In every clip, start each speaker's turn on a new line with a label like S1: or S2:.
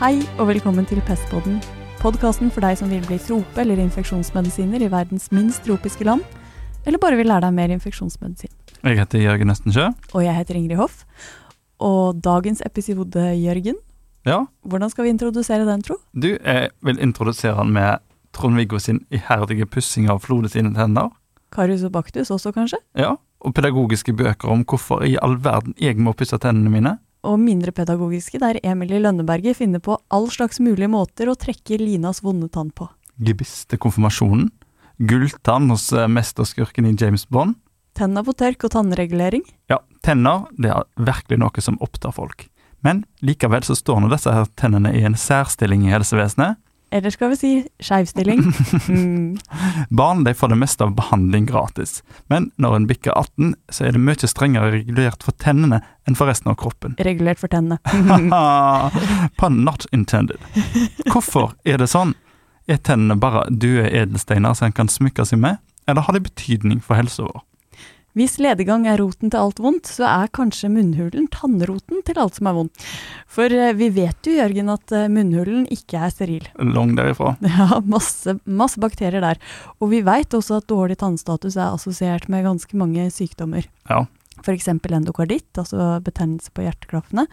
S1: Hei og velkommen til Pestpodden. Podkasten for deg som vil bli trope- eller infeksjonsmedisiner i verdens minst tropiske land, eller bare vil lære deg mer infeksjonsmedisin.
S2: Jeg heter Jørgen Østensjø.
S1: Og jeg heter Ingrid Hoff. Og dagens episode, Jørgen,
S2: Ja,
S1: hvordan skal vi introdusere den, tro?
S2: du, jeg vil introdusere han med Trond-Viggo sin iherdige pussing av Flode sine tenner.
S1: Karius og Baktus også, kanskje?
S2: Ja, og pedagogiske bøker om hvorfor i all verden jeg må pusse tennene mine.
S1: Og mindre pedagogiske, der Emilie Lønneberget finner på all slags mulige måter å trekke Linas vonde tann på.
S2: Gebiss til konfirmasjonen. Gulltann hos eh, mesterskurken i James Bond.
S1: Tenner på tørk og tannregulering.
S2: Ja, tenner det er virkelig noe som opptar folk. Men likevel så står nå disse her tennene i en særstilling i helsevesenet.
S1: Eller skal vi si skeivstilling. Mm.
S2: Barn de får det meste av behandling gratis, men når en bikker 18, så er det mye strengere regulert for tennene enn for resten av kroppen.
S1: Regulert for tennene.
S2: Pun not intended. Hvorfor er det sånn? Er tennene bare døde edelsteiner som en kan smykke seg med, eller har de betydning for helsa vår?
S1: Hvis ledegang er roten til alt vondt, så er kanskje munnhulen tannroten til alt som er vondt. For eh, vi vet jo, Jørgen, at eh, munnhulen ikke er steril.
S2: Lang derifra.
S1: Ja, masse, masse bakterier der. Og vi vet også at dårlig tannstatus er assosiert med ganske mange sykdommer.
S2: Ja.
S1: F.eks. endokarditt, altså betennelse på hjerteklaffene.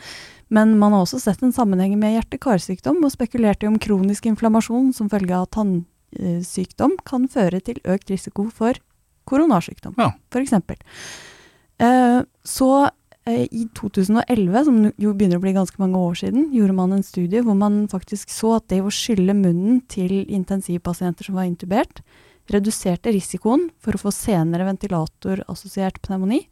S1: Men man har også sett en sammenheng med hjerte-karsykdom, og spekulert i om kronisk inflammasjon som følge av tannsykdom kan føre til økt risiko for koronarsykdom,
S2: Ja.
S1: f.eks. Eh, så eh, i 2011, som jo begynner å bli ganske mange år siden, gjorde man en studie hvor man faktisk så at det å skylle munnen til intensivpasienter som var intubert, reduserte risikoen for å få senere ventilatorassosiert pneumoni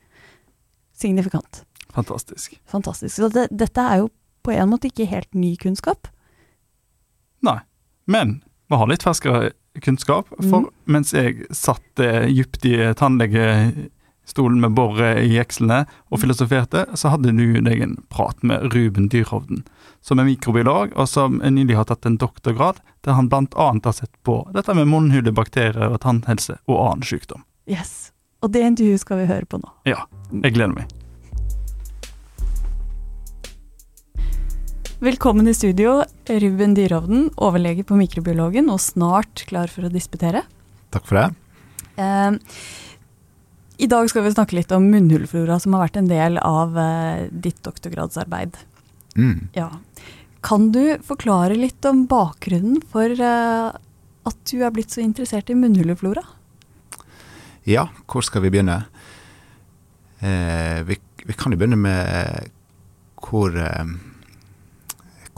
S1: signifikant.
S2: Fantastisk.
S1: Fantastisk. Så det, dette er jo på en måte ikke helt ny kunnskap.
S2: Nei. Men vi har litt ferskere kunnskap, for
S1: Mm.
S2: mens jeg satt eh, dypt i tannlegestolen med borre i jekslene og filosoferte, så hadde du deg en prat med Ruben Dyrhovden, som er mikrobiolog, og som nylig har tatt en doktorgrad, der han annet har sett på dette med munnhulebakterier og tannhelse og annen sykdom.
S1: Yes. Og det intervjuet skal vi høre på nå.
S2: Ja, jeg gleder meg.
S1: Velkommen i studio, Ruben Dyrovden, overlege på Mikrobiologen og snart klar for å disputere.
S3: Takk for det.
S1: Eh, I dag skal vi snakke litt om munnhullflora, som har vært en del av eh, ditt doktorgradsarbeid.
S3: Mm.
S1: Ja. Kan du forklare litt om bakgrunnen for eh, at du er blitt så interessert i munnhulleflora?
S3: Ja, hvor skal vi begynne? Eh, vi, vi kan jo begynne med hvor, eh,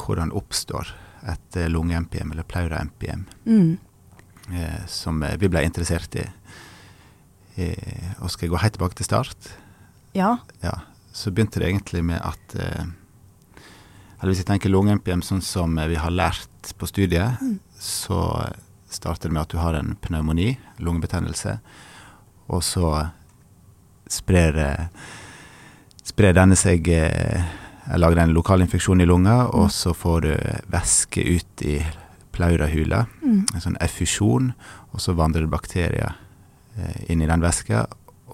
S3: hvordan oppstår et lunge-MPM, eller pleura-MPM,
S1: Mm.
S3: eh, som eh, vi ble interessert i. Eh, og skal jeg gå helt tilbake til start?
S1: Ja.
S3: Ja, så begynte det egentlig med at eh, Eller hvis jeg tenker lunge-MPM sånn som eh, vi har lært på studiet,
S1: Mm.
S3: så starter det med at du har en pneumoni, lungebetennelse, og så sprer, eh, sprer denne seg eh, lager en lokalinfeksjon i lunga,
S1: Mm.
S3: og så får du væske ut i pleurahula,
S1: Mm.
S3: en sånn effusjon, og så vandrer det bakterier eh, inn i den væska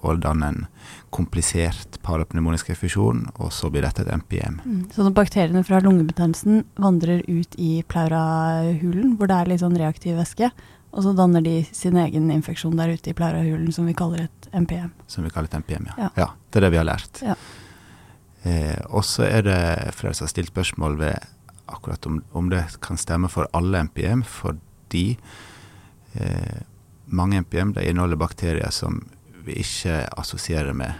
S3: og danner en komplisert parapneumonisk effusjon, og så blir dette et MPM.
S1: Mm. Så når bakteriene fra lungebetennelsen vandrer ut i pleurahulen, hvor det er litt sånn reaktiv væske, og så danner de sin egen infeksjon der ute i pleurahulen, som vi kaller et MPM.
S3: Som vi kaller et MPM, ja.
S1: Ja.
S3: ja. Det er det vi har lært.
S1: Ja.
S3: Eh, og så er det flere som har stilt spørsmål ved akkurat om, om det kan stemme for alle MPM, fordi eh, mange MPM de inneholder bakterier som vi ikke assosierer med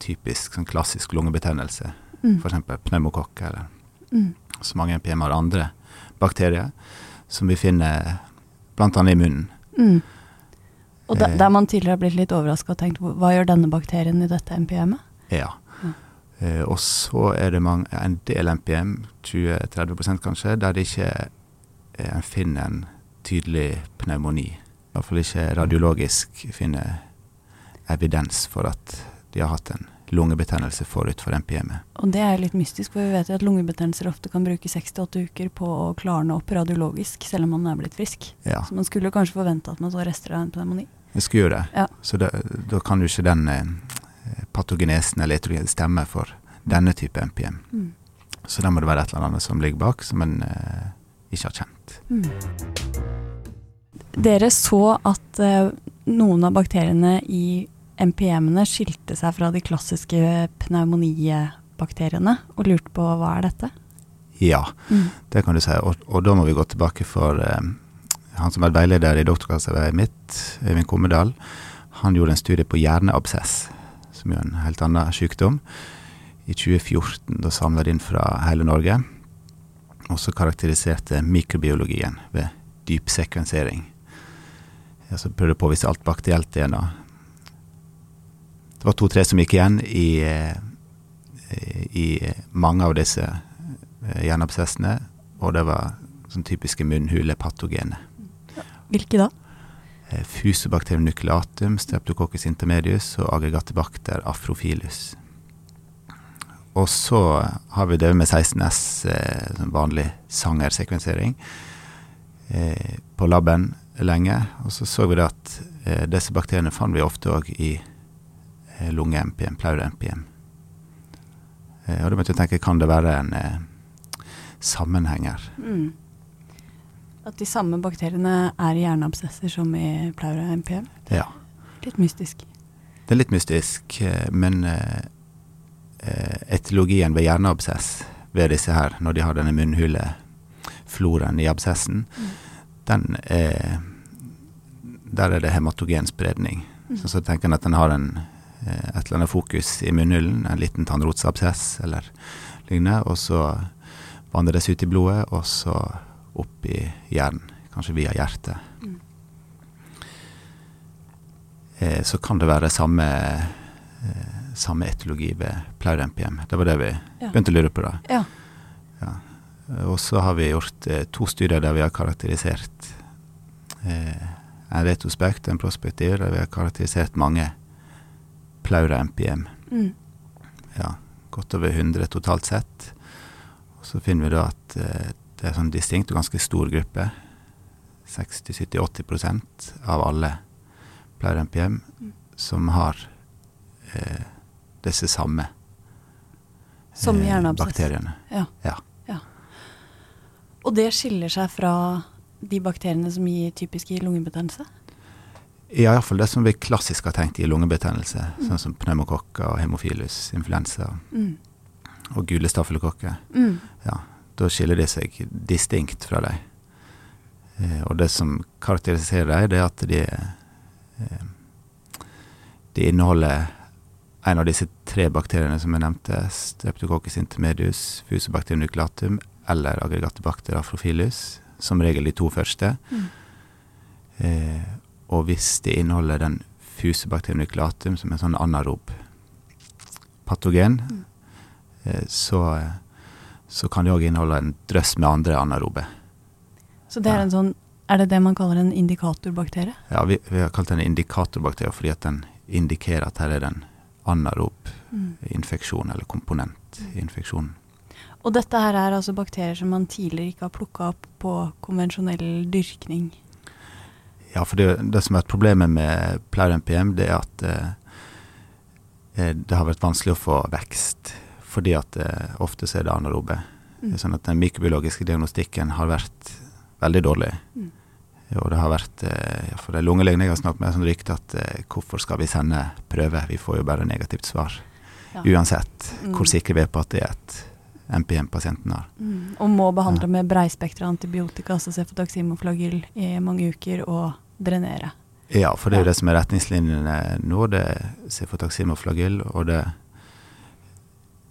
S3: typisk sånn klassisk lungebetennelse,
S1: Mm.
S3: f.eks. pneumokokk. Eller.
S1: Mm.
S3: Så mange MPM har andre bakterier som vi finner bl.a. i munnen.
S1: Mm. Og der,
S3: Eh.
S1: der man tidligere har blitt litt overraska og tenkt hva gjør denne bakterien i dette MPM-et?
S3: Ja. Eh, og så er det mange, en del MPM, 20-30% kanskje, der det ikke en finner en tydelig pneumoni. Iallfall ikke radiologisk finner evidens for at de har hatt en lungebetennelse forut for MPM-et.
S1: Og det er litt mystisk, for vi vet jo at lungebetennelser ofte kan bruke 6-8 uker på å klarne opp radiologisk, selv om man er blitt frisk.
S3: Ja,
S1: Så man skulle kanskje forvente at man så rester av en pneumoni.
S3: Jeg skulle jo det.
S1: Ja.
S3: Så da, da kan jo ikke den eh, patogenesen eller etrogen stemme for denne type MPM.
S1: Mm.
S3: Så da må det være et eller annet som ligger bak, som en eh, ikke har kjent.
S1: Mm. Dere så at eh, noen av bakteriene i MPM-ene skilte seg fra de klassiske pneumonibakteriene, og lurte på hva er dette?
S3: Ja,
S1: Mm.
S3: det kan du si. Og, og da må vi gå tilbake for eh, han som er veileder i doktorgradsarbeidet mitt, Øyvind Kommedal, han gjorde en studie på hjerneabsess, som er en helt annen sykdom, i 2014. Da samla de inn fra hele Norge. Og så karakteriserte mikrobiologien ved dypsekvensering. Altså prøvde å påvise alt bakterielt DNA. Det var to-tre som gikk igjen i, eh, i mange av disse eh, hjerneabsessene, og det var sånn typiske munnhulepatogene.
S1: Hvilke da?
S3: Eh, Fusobacterium nucleatum, streptococcus intermedius og aggregatibakter afrofilus. Og så har vi det med 16S, eh, sånn vanlig sangersekvensering, eh, på laben lenge. Og så så vi det at disse bakteriene fant vi ofte òg i lunge-MPM, pleure-MPM. Eh, og da begynte jeg tenke, kan det være en eh, sammenheng?
S1: Mm. At de samme bakteriene er i hjerneabsesser som i pleura MPM?
S3: Ja.
S1: Litt mystisk.
S3: Det er litt mystisk, eh, men eh, eh, etologien ved hjerneabsess ved disse her, når de har denne munnhulefloraen i absessen, den er Der er det hematogen spredning. Så, så tenker en at den har en, et eller annet fokus i munnhulen, en liten tannrotsabsess eller lignende, og så vandrer det seg ut i blodet, og så opp i hjernen, kanskje via hjertet.
S1: Mm.
S3: Eh, så kan det være samme, eh, samme etologi ved pleure-MPM. Det var det vi
S1: Ja.
S3: begynte å lure på da.
S1: Ja.
S3: Ja. Og så har vi gjort eh, to studier der vi har karakterisert eh, en retrospekt, en prospektiv, der vi har karakterisert mange pleure-MPM.
S1: Mm.
S3: Ja, godt over 100 totalt sett. Og så finner vi da at det er en sånn distinkt og ganske stor gruppe. 60-70-80% av alle pleier MPM
S1: Mm.
S3: som har eh, disse samme
S1: Som
S3: eh,
S1: hjerneabsess.
S3: bakteriene.
S1: Ja.
S3: Ja.
S1: ja. Og det skiller seg fra de bakteriene som gir typisk i lungebetennelse?
S3: Ja, iallfall det som vi klassisk har tenkt i lungebetennelse,
S1: Mm.
S3: sånn som pneumokokker og hemofilus, influensa
S1: Mm.
S3: og gule stafylokokker.
S1: Mm.
S3: Ja, da skiller de seg distinkt fra dem. Eh, og det som karakteriserer dem, det er at de, eh, de inneholder en av disse tre bakteriene som jeg nevnte, streptococcus intermedius, fusobacterium nucleatum eller aggregatibacter afrofilus, som regel de to første.
S1: Mm.
S3: Eh, og hvis de inneholder den fusobacterium nucleatum, som er en sånn anarob patogen,
S1: Mm.
S3: eh, så, eh, så kan det òg inneholde en drøss med andre anarobe.
S1: Så det er en sånn Er det det man kaller en indikatorbakterie?
S3: Ja, vi, vi har kalt den indikatorbakterie fordi at den indikerer at her er det en anarob
S1: Mm.
S3: infeksjon, eller komponent i infeksjonen.
S1: Og dette her er altså bakterier som man tidligere ikke har plukka opp på konvensjonell dyrkning.
S3: Ja, for det, det som er problemet med pleure-MPM, det er at eh, eh, det har vært vanskelig å få vekst. Fordi at eh, ofte så er det anarobe.
S1: Mm.
S3: Sånn at den mikrobiologiske diagnostikken har vært veldig dårlig.
S1: Mm.
S3: Og det har vært, eh, for de lungelegene jeg har snakket med, sånn rykte at eh, hvorfor skal vi sende prøve, vi får jo bare negativt svar.
S1: Ja.
S3: Uansett
S1: Mm.
S3: hvor sikre vi er på at det er et MPM pasienten har.
S1: Mm. Og må behandle
S3: Ja.
S1: med breispektra antibiotika, altså cefotaxim og flagyl, i mange uker og drenere.
S3: Ja, for det er jo det som er retningslinjene nå, det er cefotaxim og flagyl, og det er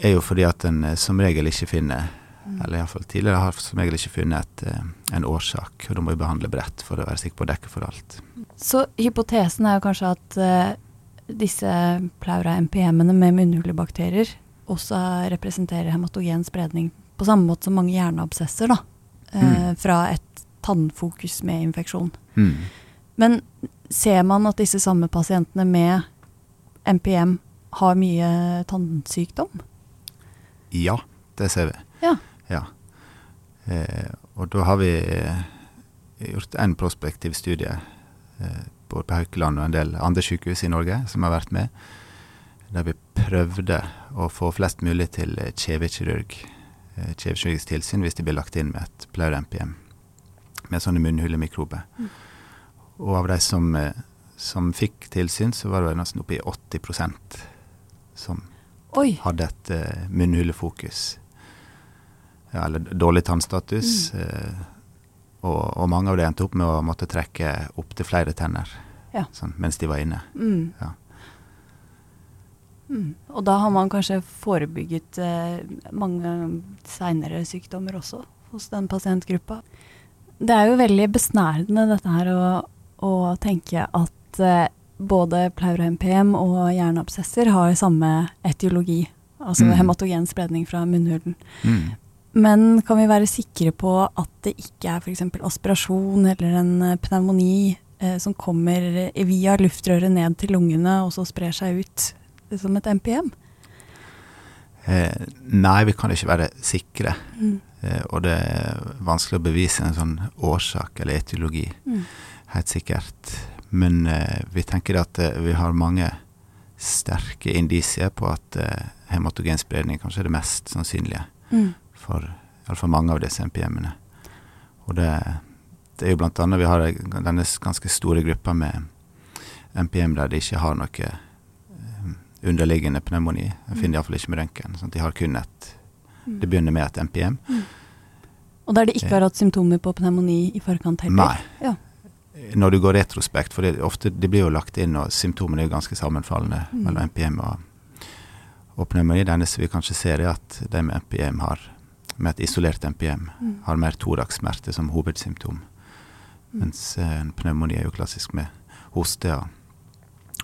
S3: jo fordi at en eh, som regel ikke finner,
S1: Mm.
S3: eller iallfall tidligere har som regel ikke funnet et, eh, en årsak, og da må vi behandle bredt for å være sikker på å dekke for alt.
S1: Så hypotesen er jo kanskje at uh, disse plaura MPM-ene med munnhulebakterier også representerer hematogen spredning på samme måte som mange hjerneabsesser, da. Uh,
S3: Mm.
S1: Fra et tannfokus med infeksjon.
S3: Mm.
S1: Men ser man at disse samme pasientene med MPM har mye tannsykdom?
S3: Ja, det ser vi.
S1: Ja.
S3: Ja. Eh, og da har vi eh, gjort en prospektiv studie eh, både på Haukeland og en del andre sykehus i Norge som har vært med, der vi prøvde å få flest mulig til eh, kjevekirurg eh, kjevekirurgisk tilsyn hvis de blir lagt inn med et pleur-MPM med sånne munnhulemikrober.
S1: Mm.
S3: Og av de som, eh, som fikk tilsyn, så var det nesten oppe i 80% som
S1: Oi.
S3: hadde et uh, munnhulefokus. Ja, eller dårlig tannstatus.
S1: Mm.
S3: eh, og, og mange av dem endte opp med å måtte trekke opptil flere tenner
S1: Ja.
S3: sånn, mens de var inne.
S1: Mm.
S3: Ja.
S1: Mm. Og da har man kanskje forebygget eh, mange seinere sykdommer også hos den pasientgruppa. Det er jo veldig besnærende dette her å, å tenke at eh, både pleuro-MPM og hjerneabsesser har samme etiologi, altså
S3: Mm.
S1: hematogen spredning fra munnhulen.
S3: Mm.
S1: Men kan vi være sikre på at det ikke er f.eks. aspirasjon eller en eh, pneumoni eh, som kommer via luftrøret ned til lungene og så sprer seg ut eh, som et MPM?
S3: Eh, nei, vi kan ikke være sikre.
S1: Mm.
S3: Eh, og det er vanskelig å bevise en sånn årsak eller etiologi,
S1: Mm.
S3: helt sikkert. Men eh, vi tenker at eh, vi har mange sterke indisier på at eh, hematogenspredning kanskje er det mest sannsynlige
S1: Mm.
S3: for iallfall mange av disse MPM-ene. Og det, det er jo blant annet vi har denne ganske store gruppa med MPM der de ikke har noe underliggende pneumoni. De
S1: Mm.
S3: finner iallfall ikke med røntgen. Sånn de har kun et
S1: Mm.
S3: Det begynner med et MPM.
S1: Og der de ikke har hatt symptomer på pneumoni i forkant heller?
S3: Nei.
S1: Ja.
S3: Når du går retrospekt, for det, ofte, det blir jo lagt inn, og symptomene er jo ganske sammenfallende
S1: Mm.
S3: mellom MPM og, og pneumoni. Det eneste vi kanskje ser, er at de med MPM har, med et isolert MPM,
S1: Mm.
S3: har mer thoraxsmerte som hovedsymptom.
S1: Mm.
S3: Mens eh, en pneumoni er jo klassisk med hoste og,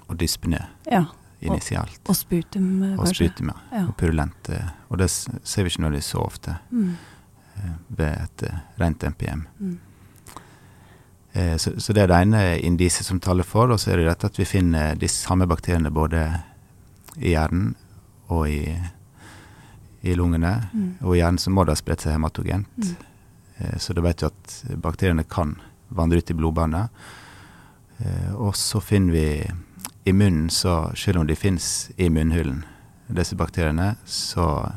S3: og dyspne
S1: ja.
S3: initialt.
S1: Og sputum, kanskje.
S3: Og sputum, ja.
S1: Ja.
S3: Og purulent. eh, Og det ser vi ikke nødvendigvis så ofte
S1: Mm.
S3: eh, ved et eh, rent MPM.
S1: Mm.
S3: Eh, Så, så det er det ene indisiet som taler for, og så er det dette at vi finner de samme bakteriene både i hjernen og i, i lungene.
S1: Mm.
S3: Og i hjernen så må det ha spredt seg hematogent.
S1: Mm.
S3: Eh, Så da vet vi at bakteriene kan vandre ut i blodbanen. Eh, Og så finner vi i munnen, så selv om de finnes i munnhulen, disse bakteriene, så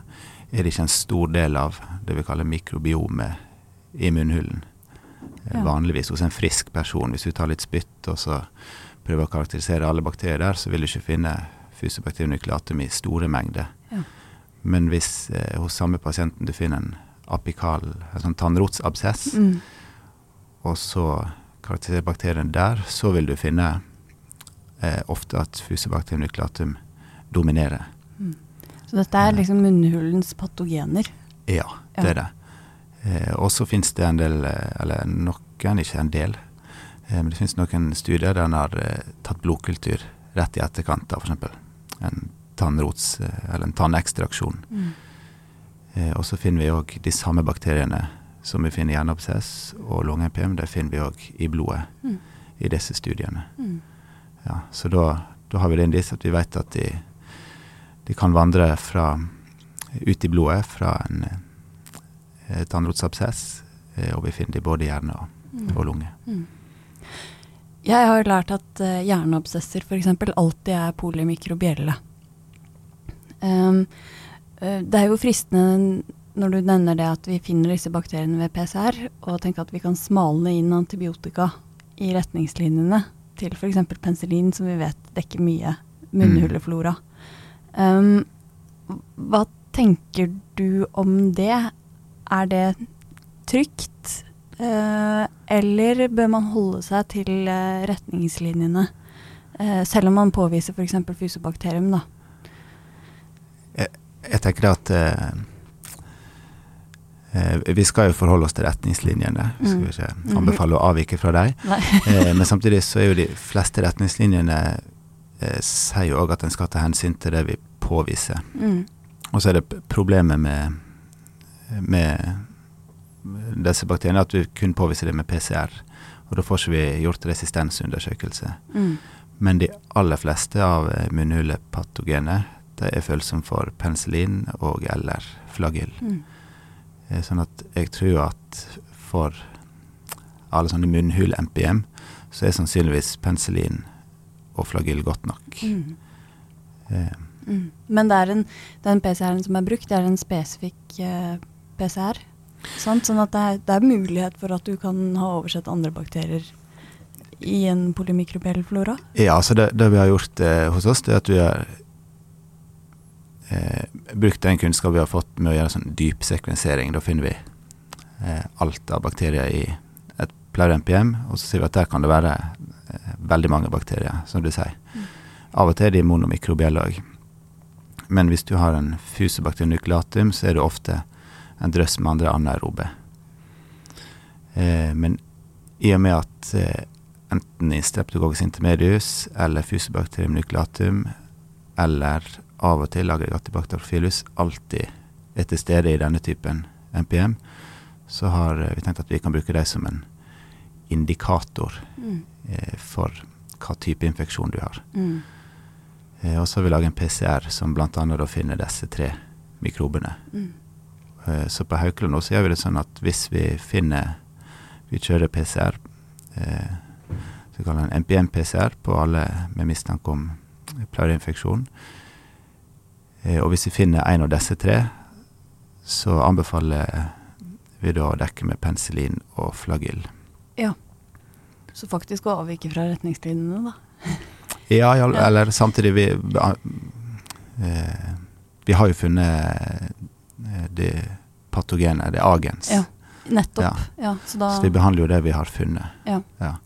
S3: er det ikke en stor del av det vi kaller mikrobiomet i munnhulen.
S1: Ja.
S3: Vanligvis hos en frisk person. Hvis du tar litt spytt og så prøver å karakterisere alle bakterier der, så vil du ikke finne fusobakterium nukleatum i store mengder.
S1: Ja.
S3: Men hvis eh, hos samme pasienten du finner en apikal, en sånn tannrotsabsess,
S1: Mm.
S3: og så karakteriserer bakterien der, så vil du finne eh, ofte at fusobakterium nukleatum dominerer.
S1: Så dette er liksom munnhulens patogener?
S3: Ja, det er det. Eh, og så finnes det en del, eh, eller noen, ikke en del, eh, men det finnes noen studier der en har tatt blodkultur rett i etterkant av f.eks. en tannrots, eller en tannekstraksjon.
S1: Mm.
S3: Eh, og så finner vi òg de samme bakteriene som vi finner i hjerneabsess og lunge-MPM, det finner vi òg i blodet
S1: Mm.
S3: i disse studiene.
S1: Mm.
S3: Ja, så da, da har vi det indis at vi vet at de, de kan vandre fra, ut i blodet fra en tannrotsabsess, eh, og vi finner de både i hjerne og,
S1: Mm.
S3: og lunge.
S1: Mm. Jeg har lært at uh, hjerneabsesser f.eks. alltid er polymikrobielle. Um, eh, det er jo fristende når du nevner det at vi finner disse bakteriene ved PCR, og tenker at vi kan smalne inn antibiotika i retningslinjene til f.eks. penicillin, som vi vet dekker mye munnhuleflora. Um, hva tenker du om det? Er det trygt? Eh, eller bør man holde seg til eh, retningslinjene, eh, selv om man påviser f.eks. fusobakterium? da?
S3: Jeg tenker at eh, eh, vi skal jo forholde oss til retningslinjene. Vi skal
S1: Mm.
S3: ikke anbefale å avvike fra dem. Men samtidig så er jo de fleste retningslinjene eh, sier jo òg at en skal ta hensyn til det vi påviser.
S1: Mm.
S3: Og så er det problemet med, med disse bakteriene at vi kun påviser det med PCR. Og da får ikke vi gjort resistensundersøkelse.
S1: Mm.
S3: Men de aller fleste av munnhulepatogener de er følsomme for penicillin og eller flagyl.
S1: Mm.
S3: Eh, Sånn at jeg tror at for alle sånne munnhul-MPM, så er sannsynligvis penicillin og flagyl godt nok.
S1: Mm.
S3: Eh,
S1: Mm. Men det er en, den PCR-en som er brukt, det er en spesifikk eh, PCR. Sant? Sånn at det er, det er mulighet for at du kan ha oversett andre bakterier i en polymikrobiell flora.
S3: Ja, så det, det vi har gjort eh, hos oss, det er at vi har eh, brukt den kunnskap vi har fått med å gjøre sånn dyp sekvensering. Da finner vi eh, alt av bakterier i et pleure-NPM, og så sier vi at der kan det være eh, veldig mange bakterier, som du sier. Av og til er de monomikrobielle òg. Men hvis du har en fusobakterium nucleatum, så er det ofte en drøss med andre anaerobe. Eh, men i og med at eh, enten i streptococcus intermedius eller fusobacterium nucleatum eller av og til aggregatibacterofilus alltid er til stede i denne typen NPM, så har eh, vi tenkt at vi kan bruke dem som en indikator
S1: Mm.
S3: eh, for hva type infeksjon du har.
S1: Mm.
S3: Eh, og så har vi laget en PCR som bl.a. finner disse tre mikrobene.
S1: Mm.
S3: Eh, Så på Haukeland også gjør vi det sånn at hvis vi finner Vi kjører PCR, eh, så kaller en MPM-PCR på alle med mistanke om pleureinfeksjon. Eh, og hvis vi finner en av disse tre, så anbefaler vi da å dekke med penicillin og flagyl. Ja.
S1: Så faktisk å avvike fra retningslinjene, da.
S3: Ja, eller samtidig vi, eh, vi har jo funnet det patogenet, det agens.
S1: Ja. Nettopp.
S3: Ja.
S1: Ja. så da
S3: Så vi behandler jo det vi har funnet.
S1: Ja.
S3: Ja.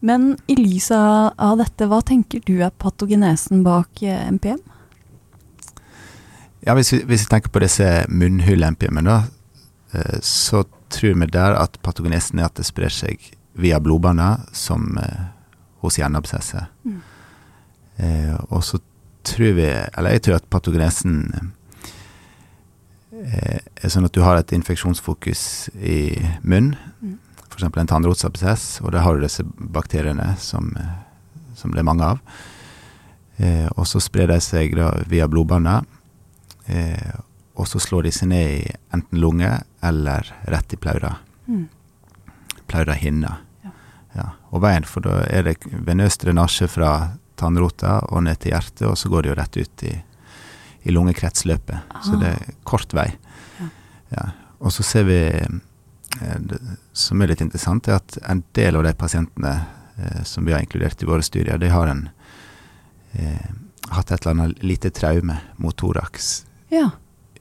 S1: Men i lys av, dette, hva tenker du er patogenesen bak eh, MPM?
S3: Ja, hvis vi, hvis vi tenker på disse munnhull-MPM-ene, da, eh, så tror vi der at patogenesen er at det sprer seg via blodbaner, som eh, hos hjerneabsesset.
S1: Mm.
S3: Eh, og så tror vi, eller jeg tror at patogenesen eh, sånn at du har et infeksjonsfokus i munn,
S1: Mm.
S3: f.eks. en tannrotsabsess, og der har du disse bakteriene som, eh, som det er mange av. Eh, og så sprer de seg da via blodbaner, eh, og så slår de seg ned i enten lunge eller rett i plaura.
S1: Mm.
S3: Plaurahinna.
S1: Ja.
S3: Ja. Og veien, for da er det venøs drenasje fra tannrota og ned til hjertet, og så går det jo rett ut i, i lungekretsløpet. Så
S1: Ah.
S3: det er kort vei.
S1: Ja.
S3: Ja. Og så ser vi, eh, det, som er litt interessant, er at en del av de pasientene eh, som vi har inkludert i våre studier, de har en, eh, hatt et eller annet lite traume mot thorax
S1: Ja.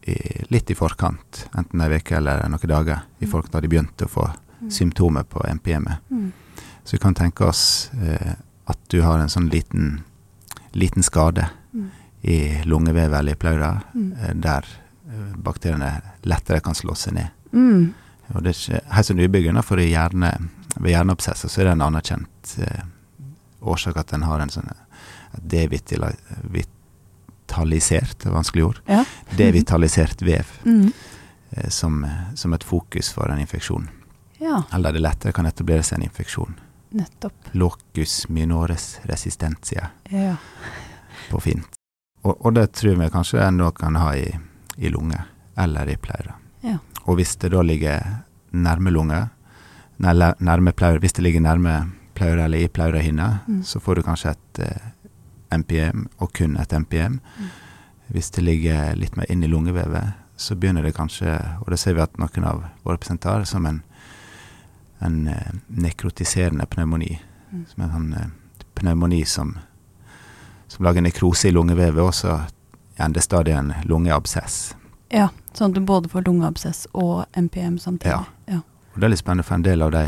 S3: i, litt i forkant, enten ei uke eller noen dager, i
S1: Mm.
S3: forkant da de begynte å få
S1: Mm.
S3: symptomer på MPM-et.
S1: Mm.
S3: Så vi kan tenke oss eh, at du har en sånn liten, liten skade
S1: Mm.
S3: I lungevevet eller i pleura,
S1: Mm.
S3: eh, der eh, bakteriene lettere kan slå seg ned.
S1: Mm.
S3: Og det er ikke helt så nybyggende, for hjerne, ved hjerneabsesser så er det en anerkjent eh, årsak at en har en sånn devitalisert, det er vanskelig ord,
S1: Ja.
S3: devitalisert vev
S1: Mm.
S3: eh, som, som et fokus for en infeksjon.
S1: ja,
S3: Eller det lettere kan etablere seg en infeksjon.
S1: nettopp.
S3: Locus minores resistentia
S1: Ja.
S3: på fint. Og, og det tror vi kanskje ennå kan ha i, i lunge eller i pleura.
S1: Ja.
S3: Og hvis det da ligger nærme lunge, nærme pleura, hvis det ligger nærme pleure eller i pleurahinna,
S1: Mm.
S3: så får du kanskje et eh, MPM, og kun et MPM.
S1: Mm.
S3: Hvis det ligger litt mer inn i lungevevet, så begynner det kanskje, og det ser vi at noen av våre presentarer, som en, en eh, nekrotiserende pneumoni.
S1: Mm.
S3: Som en sånn eh, pneumoni som, som lager nekrose i lungevevet, og så ender stadig en lungeabsess.
S1: ja. Sånn at du både får lungeabsess og MPM samtidig.
S3: Ja.
S1: ja.
S3: Og det er litt spennende, for en del av de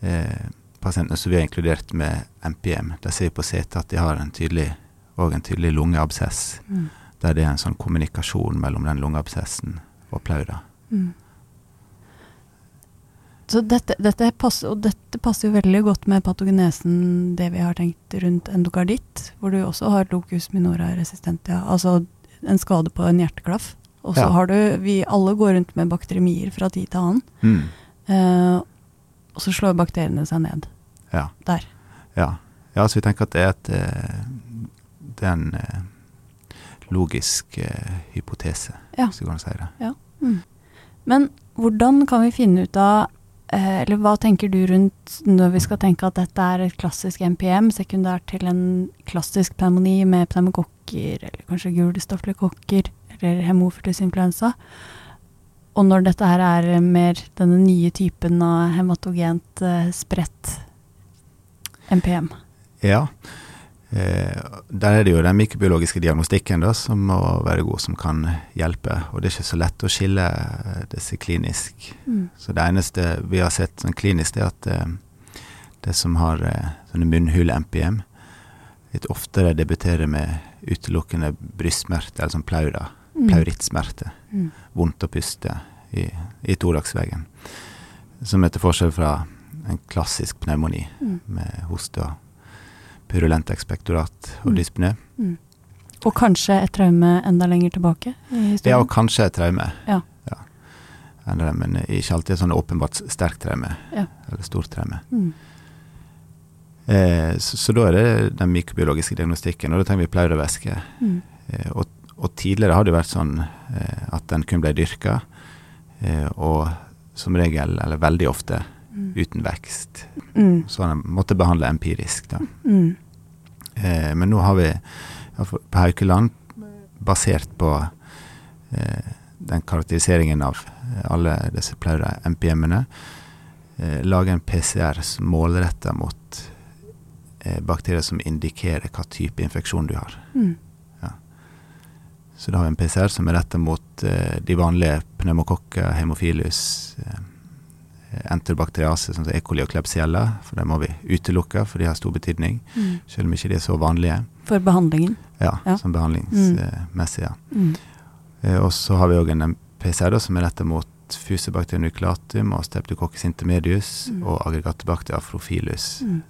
S3: eh, pasientene som vi har inkludert med MPM, de ser på CT at de har en tydelig, og en tydelig lungeabsess,
S1: Mm.
S3: der det er en sånn kommunikasjon mellom den lungeabsessen og pleura.
S1: Mm. Så dette, dette, passer, og dette passer jo veldig godt med patogenesen, det vi har tenkt rundt endokarditt, hvor du også har locus minora resistentia, altså en skade på en hjerteklaff. Og så
S3: Ja.
S1: har du Vi alle går rundt med bakterimier fra tid til annen.
S3: Mm.
S1: Eh, og så slår bakteriene seg ned
S3: Ja.
S1: der.
S3: Ja. ja, så vi tenker at det er et eh, Det er en eh, logisk eh, hypotese,
S1: Ja.
S3: hvis du kan si det.
S1: Mm. Men hvordan kan vi finne ut av Eller hva tenker du rundt når vi skal tenke at dette er et klassisk MPM, sekundært til en klassisk pneumoni med pneumokokker, eller kanskje gule kokker eller hemofilus influensa. Og når dette her er mer denne nye typen av hematogent eh, spredt MPM.
S3: Ja. Eh, der er det jo den mikrobiologiske diagnostikken da, som må være god, som kan hjelpe. Og det er ikke så lett å skille eh, disse klinisk.
S1: Mm.
S3: Så det eneste vi har sett sånn klinisk, det er at eh, det som har sånne munnhule-MPM, litt oftere debuterer med utelukkende brystsmerte, eller sånn plaura,
S1: Mm.
S3: plaurittsmerter.
S1: Mm.
S3: Vondt å puste i, i thoraxveggen. Som er til forskjell fra en klassisk pneumoni
S1: Mm.
S3: med hoste og purulent ekspektorat og
S1: Mm. Mm. Og kanskje et traume enda lenger tilbake
S3: Ja, og kanskje et traume.
S1: Ja.
S3: Eller, men ikke alltid sånn åpenbart sterkt traume.
S1: Ja.
S3: Eller stort traume.
S1: Mm.
S3: Eh, så, så da er det den mikrobiologiske diagnostikken, og da trenger vi pleurevæske.
S1: Mm.
S3: Eh, og, og tidligere har det vært sånn eh, at den kun ble dyrka, eh, og som regel, eller veldig ofte,
S1: Mm.
S3: uten vekst.
S1: Mm.
S3: Så den måtte behandle empirisk, da.
S1: Mm.
S3: Eh, men nå har vi på Haukeland, basert på eh, den karakteriseringen av eh, alle disse plaura MPM-ene, eh, lage en PCR som målretter mot eh, bakterier som indikerer hva type infeksjon du har.
S1: Mm.
S3: Så da har vi en PCR som er retta mot eh, de vanlige pneumokokker, hemofilus, eh, enterobakteriase, sånn som E. coli og klebsiella, for det må vi utelukke, for de har stor betydning,
S1: Mm.
S3: selv om ikke de er så vanlige.
S1: For behandlingen.
S3: Ja,
S1: Ja.
S3: som behandlingsmessig, ja.
S1: Mm.
S3: Eh, og så har vi òg en PCR som er retta mot fusebakterium nucleatum og streptococcus intermedius
S1: Mm.
S3: og aggregatobacter afrofilus,
S1: Mm.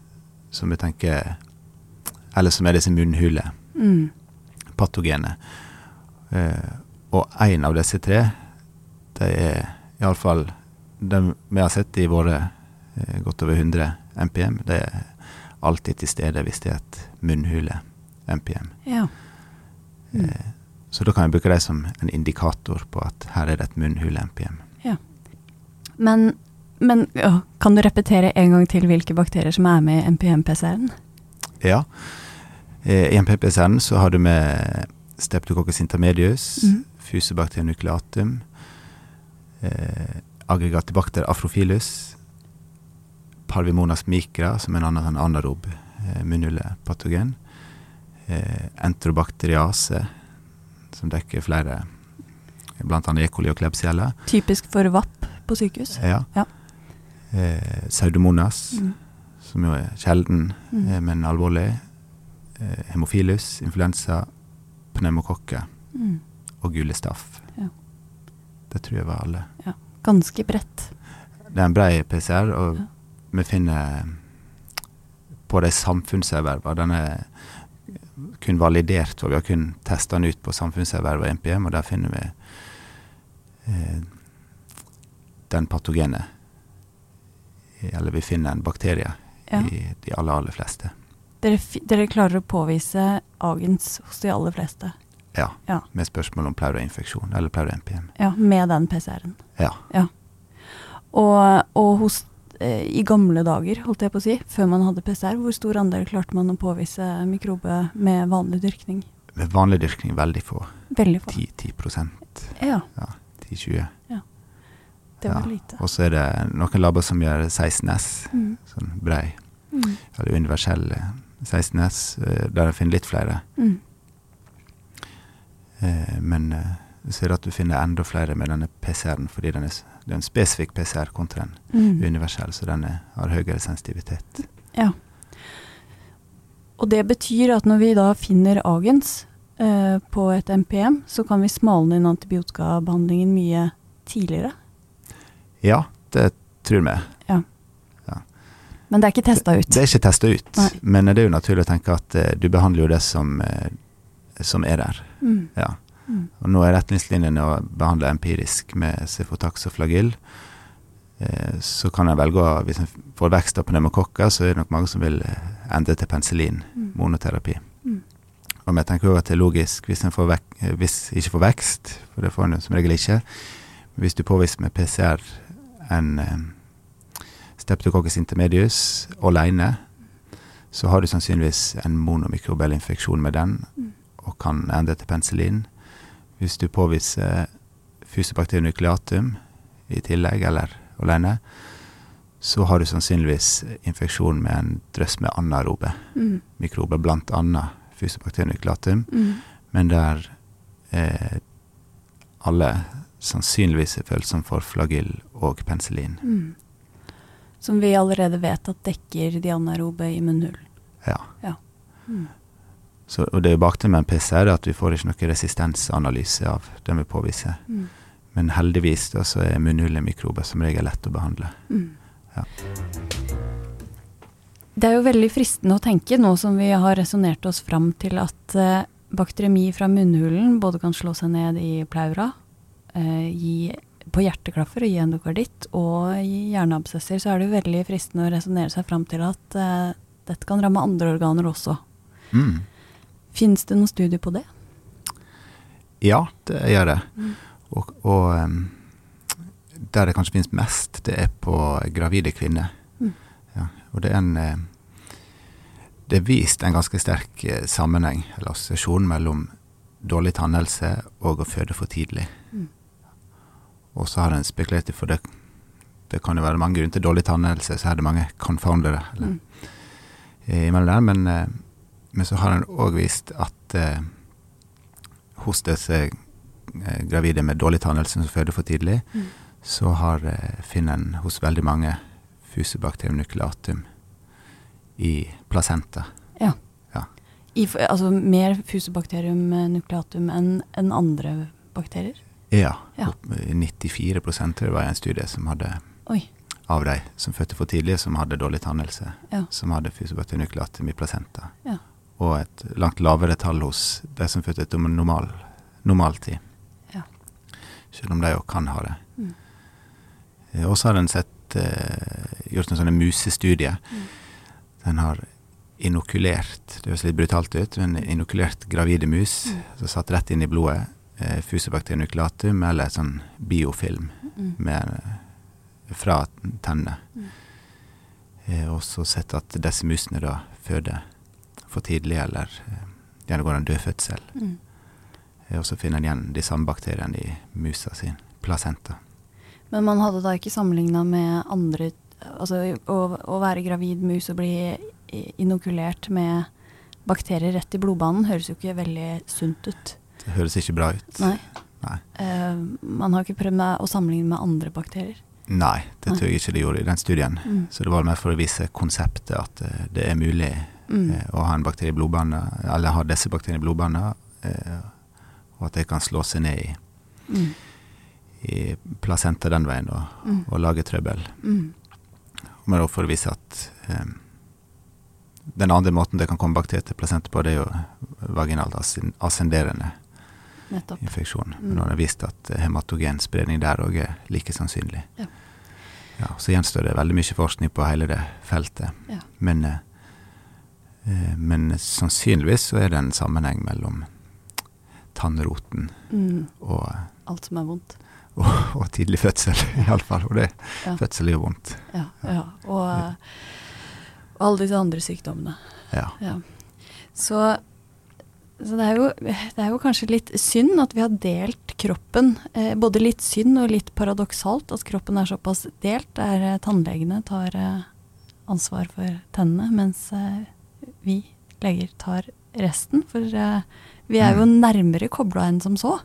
S3: som vi tenker Eller som er disse munnhulepatogene.
S1: Mm.
S3: Eh, og én av disse tre, det er iallfall den vi har sett i våre eh, godt over 100 MPM, det er alltid til stede hvis det er et munnhule-MPM.
S1: Ja. Mm.
S3: Så da kan jeg bruke det som en indikator på at her er det et munnhule-MPM.
S1: Men, men å, kan du repetere en gang til hvilke bakterier som er med i MPM-PCR-en?
S3: Ja. Eh, I en PPSN så har du med Streptococcus intermedius,
S1: mm.
S3: Fusebacterium nucleatum, eh, Aggregatibacter afrofilus, Parvimonas micra, som er en annen sånn anarob eh, munnhulepatogen, eh, som dekker flere, annet E. coli og Klebsiella.
S1: Typisk for VAP på sykehus.
S3: Ja.
S1: Ja.
S3: Eh, Pseudomonas,
S1: Mm.
S3: som jo er sjelden,
S1: Mm.
S3: eh, men alvorlig. Eh, hemofilus, influensa, pneumokokke
S1: Mm.
S3: og gule staff.
S1: Ja.
S3: Det tror jeg var alle.
S1: Ganske bredt.
S3: Det er en brei PCR, og
S1: Ja.
S3: vi finner på de samfunnserverva Den er kun validert, og vi har kun testa den ut på samfunnserverva NPM, og der finner vi eh, den patogene. Eller vi finner en bakterie
S1: Ja.
S3: i de aller, aller fleste.
S1: Dere, dere klarer å påvise agens hos de aller fleste.
S3: Ja,
S1: Ja.
S3: med spørsmål om pleurainfeksjon eller pleura-NPM.
S1: Ja, med den PCR-en.
S3: Ja.
S1: Og, og hos, eh, i gamle dager, holdt jeg på å si, før man hadde PCR, hvor stor andel klarte man å påvise mikrobe med vanlig dyrkning?
S3: Med vanlig dyrkning veldig få.
S1: Veldig få.
S3: 10, 10 prosent.
S1: Ja,
S3: 10-20. Ja.
S1: det var
S3: Ja.
S1: lite.
S3: Og så er det noen labber som gjør 16S,
S1: Mm.
S3: sånn brei,
S1: Mm.
S3: eller universell eh, 16S, eh, der jeg finner litt flere.
S1: Mm.
S3: Eh, Men eh, du ser at du finner enda flere med denne PCR-en, fordi den er, det er en spesifikk PCR kontra en
S1: Mm.
S3: universell, så den er, har høyere sensitivitet.
S1: Ja. Og det betyr at når vi da finner agens eh, på et MPM, så kan vi smalne inn antibiotikabehandlingen mye tidligere.
S3: Ja, det tror vi.
S1: Men det er ikke testa ut.
S3: Det er ikke testa ut,
S1: Nei.
S3: men det er jo naturlig å tenke at eh, du behandler jo det som, eh, som er der.
S1: Mm.
S3: Ja. Og nå er retningslinjene å behandle empirisk med Cefotax og flagyl. Eh, så kan en velge å Hvis en får vekst av pneumokokker, så er det nok mange som vil eh, endre til penicillin,
S1: Mm.
S3: monoterapi.
S1: Mm.
S3: Og jeg tenker også at det er logisk hvis en eh, hvis ikke får vekst, for det får en som regel ikke. Hvis du påviser med PCR en eh, Streptococcus intermedius alene, så har du sannsynligvis en monomikrobiell infeksjon med den,
S1: Mm.
S3: Og kan endre til penicillin. hvis du påviser Fusobacterium nukleatum i tillegg, eller alene, så har du sannsynligvis infeksjon med en drøss med anaerobe
S1: Mm.
S3: mikrober, bl.a. Fusobacterium nukleatum,
S1: Mm.
S3: men der eh, alle sannsynligvis er følsomme for flagyll og penicillin.
S1: Mm. Som vi allerede vet at dekker de anaerobe i Ja.
S3: Ja.
S1: Mm.
S3: Så, og det bakgrunnen med en PC er at vi får ikke noe resistensanalyse av det vi påviser.
S1: Mm.
S3: Men heldigvis da, så er munnhulemikrober som regel lett å behandle.
S1: Mm.
S3: Ja.
S1: Det er jo veldig fristende å tenke, nå som vi har resonnert oss fram til at eh, bakteriemi fra munnhulen både kan slå seg ned i pleura, eh, gi, på hjerteklaffer og gi endokarditt, og i hjerneabsesser, så er det jo veldig fristende å resonnere seg fram til at eh, dette kan ramme andre organer også.
S3: Mm.
S1: Fins det noen studier på det?
S3: Ja, det gjør det.
S1: Mm.
S3: Og, og em, der det kanskje finnes mest, det er på gravide kvinner.
S1: Mm.
S3: Ja, og det er en eh, Det er vist en ganske sterk eh, sammenheng, eller assosiasjon, mellom dårlig tannhelse og å føde for tidlig.
S1: Mm.
S3: Og så har en spekulert i, for det, det kan jo være mange grunner til dårlig tannhelse, så er det mange confoundere eller,
S1: Mm.
S3: imellom der, men, eh, men så har han òg vist at eh, hos disse eh, gravide med dårlig tannhelse som føder for tidlig,
S1: Mm.
S3: så har, eh, finner en hos veldig mange fusibacterium nucleatum i placenta.
S1: I, f- altså mer fusobakterium eh, nucleatum enn en andre bakterier?
S3: Ja,
S1: Ja.
S3: 94 det var en studie som hadde
S1: Oi.
S3: av de som fødte for tidlig, som hadde dårlig tannhelse,
S1: Ja.
S3: som hadde fusibacterium nucleatum i placenta.
S1: Ja.
S3: Og et langt lavere tall hos de som fødte etter normal, normaltid.
S1: Ja.
S3: Selv om de òg kan ha det.
S1: Mm.
S3: Eh, Og så har en sett, eh, gjort en sånn musestudie.
S1: Mm.
S3: Den har inokulert, det høres litt brutalt ut, men inokulert gravide mus,
S1: Mm.
S3: som satt rett inn i blodet eh, fusibacterium eller sånn biofilm
S1: Mm.
S3: med, fra tennene.
S1: Mm.
S3: Eh, og så sett at disse musene da føder for tidlig eller eh, gjennomgår en død fødsel.
S1: Mm.
S3: Eh, og så finner en igjen de samme bakteriene i musa sin placenta.
S1: Men man hadde da ikke sammenligna med andre Altså å, å være gravid mus og bli inokulert med bakterier rett i blodbanen høres jo ikke veldig sunt ut.
S3: Det høres ikke bra ut.
S1: Nei.
S3: Nei.
S1: Uh, man har ikke prøvd med å sammenligne med andre bakterier.
S3: Nei, det tror jeg ikke de gjorde i den studien.
S1: Mm.
S3: Så det var mer for å vise konseptet at det er mulig
S1: Mm.
S3: eh, å ha en bakterie i blodbanen, eller ha disse bakteriene i blodbanen, eh, og at det kan slå seg ned i,
S1: Mm.
S3: i placenta den veien og,
S1: Mm.
S3: og lage trøbbel.
S1: Mm.
S3: Men da for å vise at um, den andre måten det kan komme bakterier til placenta på, det er jo vaginalt ascenderende
S1: Nettopp.
S3: infeksjon.
S1: Mm.
S3: Men nå har det vist at hematogenspredning der òg er like sannsynlig.
S1: Ja.
S3: Ja, så gjenstår det veldig mye forskning på hele det feltet.
S1: Ja.
S3: Men, eh, eh, men sannsynligvis så er det en sammenheng mellom tannroten
S1: Mm.
S3: og,
S1: Alt som er vondt.
S3: og, og tidlig fødsel, iallfall. Og det,
S1: Ja.
S3: fødsel er jo vondt.
S1: Ja. ja. Og, eh, og alle disse andre sykdommene.
S3: Ja.
S1: Ja. Så, så det, er jo, det er jo kanskje litt synd at vi har delt kroppen. Eh, både litt synd og litt paradoksalt at kroppen er såpass delt, der eh, tannlegene tar eh, ansvar for tennene, mens eh, vi leger tar resten. For eh, vi er jo
S3: Mm.
S1: nærmere kobla enn som så.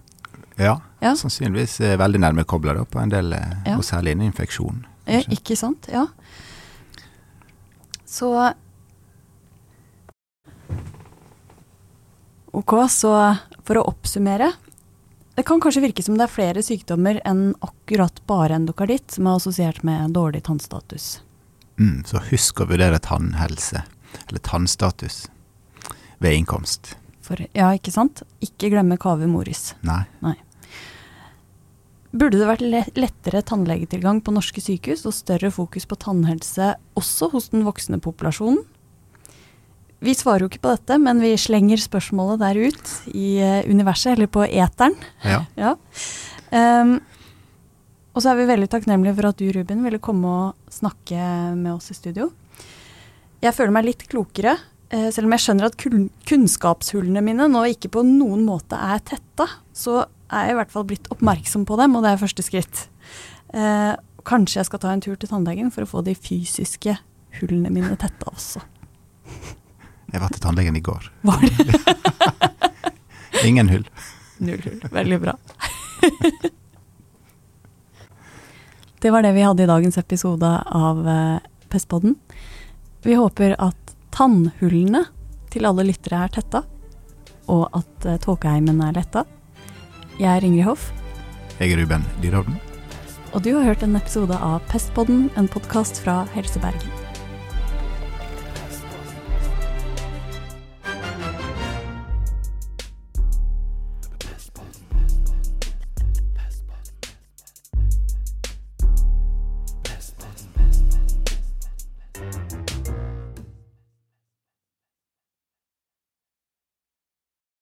S3: ja.
S1: Ja.
S3: Sannsynligvis er veldig nærme kobla på en del, eh,
S1: Ja.
S3: og særlig innen infeksjon.
S1: Eh,
S3: kanskje.
S1: ikke sant? Ja. Så Ok, så for å oppsummere. Det kan kanskje virke som det er flere sykdommer enn akkurat bare endokarditt som er assosiert med dårlig tannstatus.
S3: Mm, så husk å vurdere tannhelse, eller tannstatus, ved innkomst.
S1: For, ja, ikke sant? Ikke glemme Kave moris.
S3: Nei.
S1: Burde det vært lettere tannlegetilgang på norske sykehus og større fokus på tannhelse også hos den voksne populasjonen? Vi svarer jo ikke på dette, men vi slenger spørsmålet der ut i eh, universet, eller på eteren.
S3: Ja.
S1: Ja. Um, og så er vi veldig takknemlige for at du, Ruben, ville komme og snakke med oss i studio. Jeg føler meg litt klokere, eh, selv om jeg skjønner at kunnskapshullene mine nå ikke på noen måte er tetta. Så er jeg i hvert fall blitt oppmerksom på dem, og det er første skritt. Eh, kanskje jeg skal ta en tur til tannlegen for å få de fysiske hullene mine tetta også.
S3: Jeg var til tannlegen i går.
S1: Var det
S3: Ingen hull.
S1: null hull? Veldig bra. det var det vi hadde i dagens episode av eh, Pestpodden. Vi håper at tannhullene til alle lyttere er tetta, og at eh, tåkeheimen er letta. Jeg er Ingrid Hoff,
S3: Jeg er Ruben Dyrhovden.
S1: og du har hørt en episode av Pestpodden, en podkast fra Helse Bergen.